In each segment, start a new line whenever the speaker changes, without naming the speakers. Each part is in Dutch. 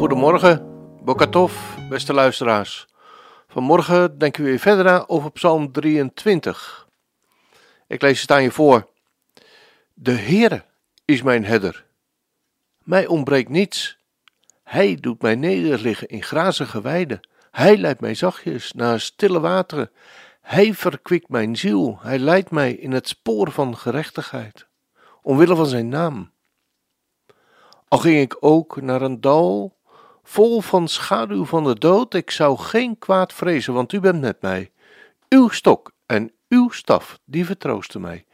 Goedemorgen, Bokatov, beste luisteraars. Vanmorgen denken we weer verder na over Psalm 23. Ik lees het aan je voor. De Heere is mijn herder. Mij ontbreekt niets. Hij doet mij nederliggen in grazige weiden. Hij leidt mij zachtjes naar stille wateren. Hij verkwikt mijn ziel. Hij leidt mij in het spoor van gerechtigheid. Omwille van zijn naam. Al ging ik ook naar een dal vol van schaduw van de dood, ik zou geen kwaad vrezen, want u bent met mij. Uw stok en uw staf, die vertroosten mij.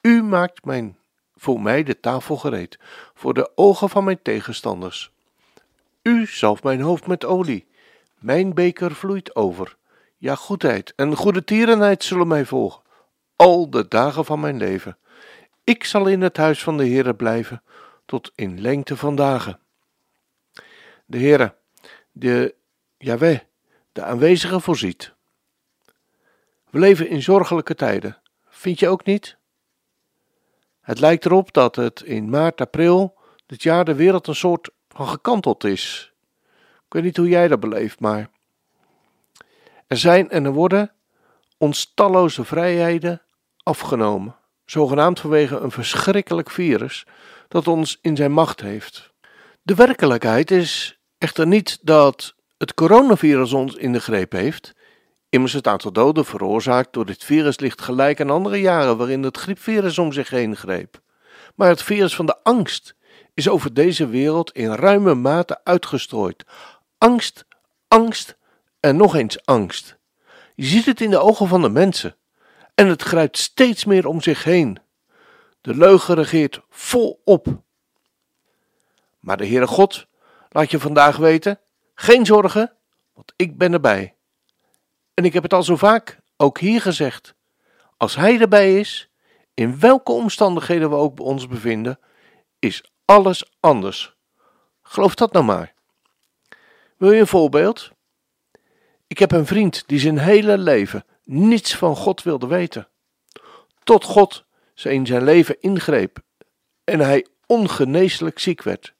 U maakt mijn, voor mij de tafel gereed, voor de ogen van mijn tegenstanders. U zalft mijn hoofd met olie, mijn beker vloeit over. Ja, goedheid en goede tierenheid zullen mij volgen, al de dagen van mijn leven. Ik zal in het huis van de Heere blijven, tot in lengte van dagen de Heere, de Yahweh, de aanwezige voorziet. We leven in zorgelijke tijden, vind je ook niet? Het lijkt erop dat het in maart, april dit jaar de wereld een soort van gekanteld is. Ik weet niet hoe jij dat beleeft, maar er zijn en er worden ons talloze vrijheden afgenomen, zogenaamd vanwege een verschrikkelijk virus dat ons in zijn macht heeft. De werkelijkheid is Echter niet dat het coronavirus ons in de greep heeft. Immers het aantal doden veroorzaakt door dit virus ligt gelijk aan andere jaren waarin het griepvirus om zich heen greep. Maar het virus van de angst is over deze wereld in ruime mate uitgestrooid. Angst, angst en nog eens angst. Je ziet het in de ogen van de mensen en het grijpt steeds meer om zich heen. De leugen regeert volop. Maar de Heere God Laat je vandaag weten, geen zorgen, want ik ben erbij. En ik heb het al zo vaak, ook hier gezegd. Als Hij erbij is, in welke omstandigheden we ook ons bevinden, is alles anders. Geloof dat nou maar. Wil je een voorbeeld? Ik heb een vriend die zijn hele leven niets van God wilde weten. Tot God ze in zijn leven ingreep en hij ongeneeslijk ziek werd.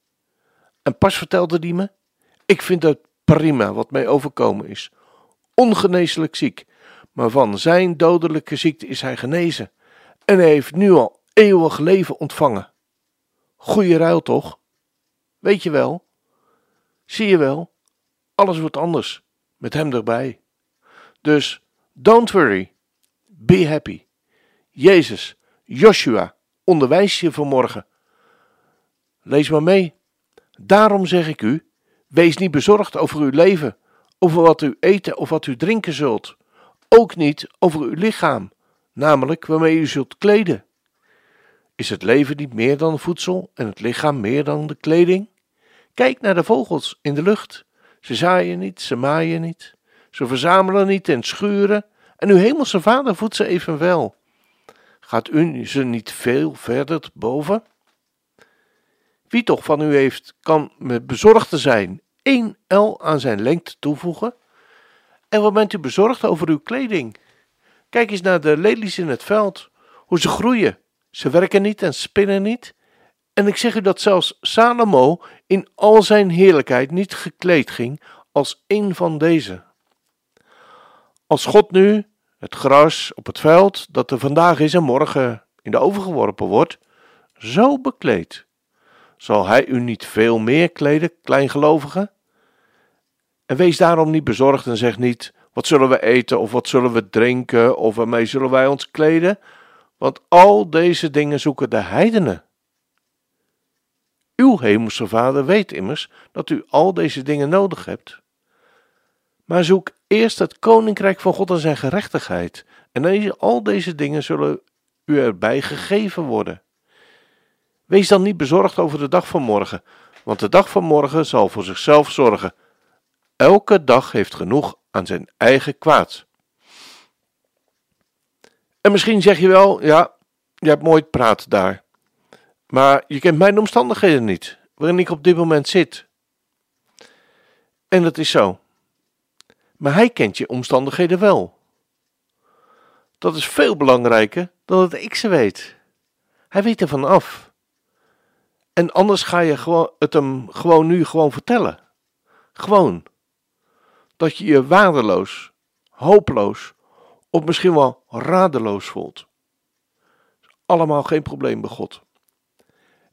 En pas vertelde die me: Ik vind het prima wat mij overkomen is. Ongeneeslijk ziek, maar van zijn dodelijke ziekte is hij genezen. En hij heeft nu al eeuwig leven ontvangen. Goeie ruil toch? Weet je wel? Zie je wel? Alles wordt anders met hem erbij. Dus don't worry, be happy. Jezus, Joshua, onderwijs je vanmorgen. Lees maar mee. Daarom zeg ik u: wees niet bezorgd over uw leven, over wat u eten of wat u drinken zult, ook niet over uw lichaam, namelijk waarmee u zult kleden. Is het leven niet meer dan voedsel en het lichaam meer dan de kleding? Kijk naar de vogels in de lucht. Ze zaaien niet, ze maaien niet, ze verzamelen niet en schuren, en uw hemelse vader voedt ze evenwel. Gaat u ze niet veel verder boven? Wie toch van u heeft, kan met bezorgd zijn één L aan zijn lengte toevoegen? En wat bent u bezorgd over uw kleding? Kijk eens naar de lelies in het veld, hoe ze groeien. Ze werken niet en spinnen niet. En ik zeg u dat zelfs Salomo in al zijn heerlijkheid niet gekleed ging als een van deze. Als God nu het gras op het veld, dat er vandaag is en morgen in de oven geworpen wordt, zo bekleedt, zal hij u niet veel meer kleden, kleingelovige? En wees daarom niet bezorgd en zeg niet: wat zullen we eten of wat zullen we drinken of waarmee zullen wij ons kleden? Want al deze dingen zoeken de heidenen. Uw hemelse Vader weet immers dat u al deze dingen nodig hebt. Maar zoek eerst het koninkrijk van God en zijn gerechtigheid, en al deze dingen zullen u erbij gegeven worden. Wees dan niet bezorgd over de dag van morgen, want de dag van morgen zal voor zichzelf zorgen. Elke dag heeft genoeg aan zijn eigen kwaad. En misschien zeg je wel, ja, je hebt mooi praat daar. Maar je kent mijn omstandigheden niet, waarin ik op dit moment zit. En dat is zo. Maar hij kent je omstandigheden wel. Dat is veel belangrijker dan dat ik ze weet. Hij weet ervan af. En anders ga je gewoon, het hem gewoon nu gewoon vertellen. Gewoon. Dat je je waardeloos, hopeloos of misschien wel radeloos voelt. Allemaal geen probleem bij God.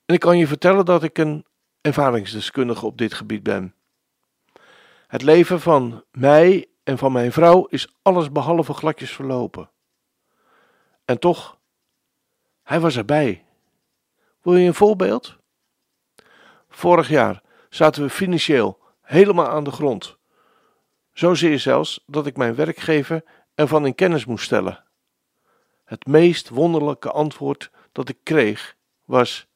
En ik kan je vertellen dat ik een ervaringsdeskundige op dit gebied ben. Het leven van mij en van mijn vrouw is alles behalve gladjes verlopen. En toch, hij was erbij. Wil je een voorbeeld? Vorig jaar zaten we financieel helemaal aan de grond. Zozeer zelfs dat ik mijn werkgever ervan in kennis moest stellen. Het meest wonderlijke antwoord dat ik kreeg was: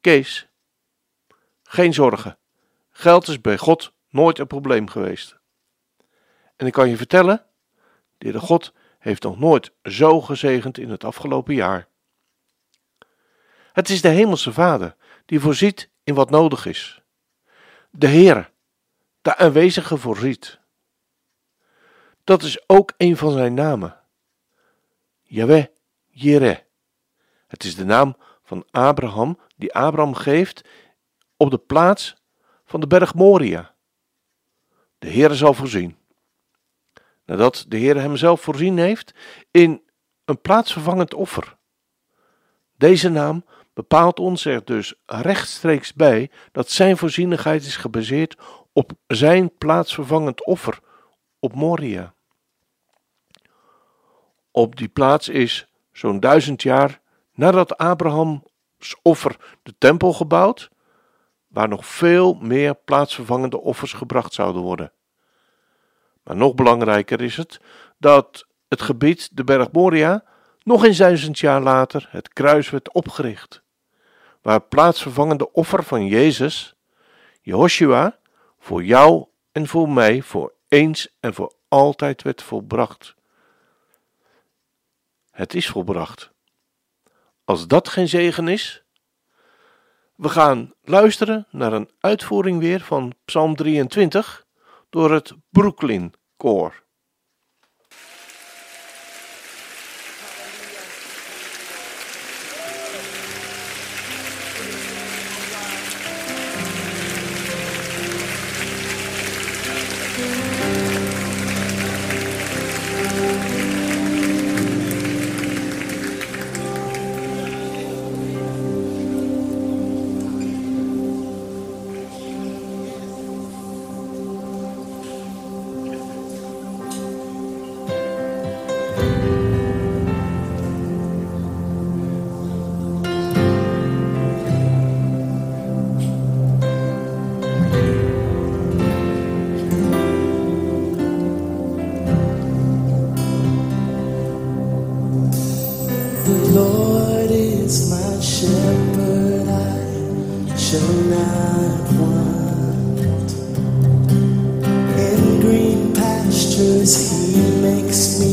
Kees, geen zorgen. Geld is bij God nooit een probleem geweest. En ik kan je vertellen, de Heere God heeft nog nooit zo gezegend in het afgelopen jaar. Het is de Hemelse Vader die voorziet in wat nodig is. De Heer, de aanwezige voorziet. Dat is ook een van zijn namen. Yahweh, Jireh. Het is de naam van Abraham die Abraham geeft op de plaats van de berg Moria. De Heer zal voorzien. Nadat de Heer hem zelf voorzien heeft in een plaatsvervangend offer. Deze naam bepaalt ons er dus rechtstreeks bij dat zijn voorzienigheid is gebaseerd op zijn plaatsvervangend offer op Moria. Op die plaats is zo'n duizend jaar nadat Abrahams offer de tempel gebouwd, waar nog veel meer plaatsvervangende offers gebracht zouden worden. Maar nog belangrijker is het dat het gebied, de berg Moria, nog eens duizend jaar later het kruis werd opgericht, waar plaatsvervangende offer van Jezus, Jehoshua, voor jou en voor mij voor eens en voor altijd werd volbracht. Het is volbracht. Als dat geen zegen is, we gaan luisteren naar een uitvoering weer van Psalm 23 door het Brooklyn Koor.
In green pastures, he makes me.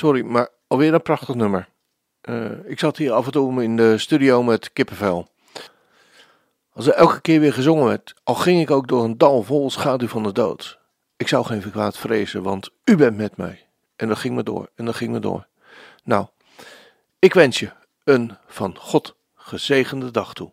Sorry, maar alweer een prachtig nummer. Eh, ik zat hier af en toe in de studio met kippenvel. Als er elke keer weer gezongen werd, al ging ik ook door een dal vol schaduw van de dood. Ik zou geen kwaad vrezen, want u bent met mij. En dat ging me door, en dat ging me door. Nou, ik wens je een van God gezegende dag toe.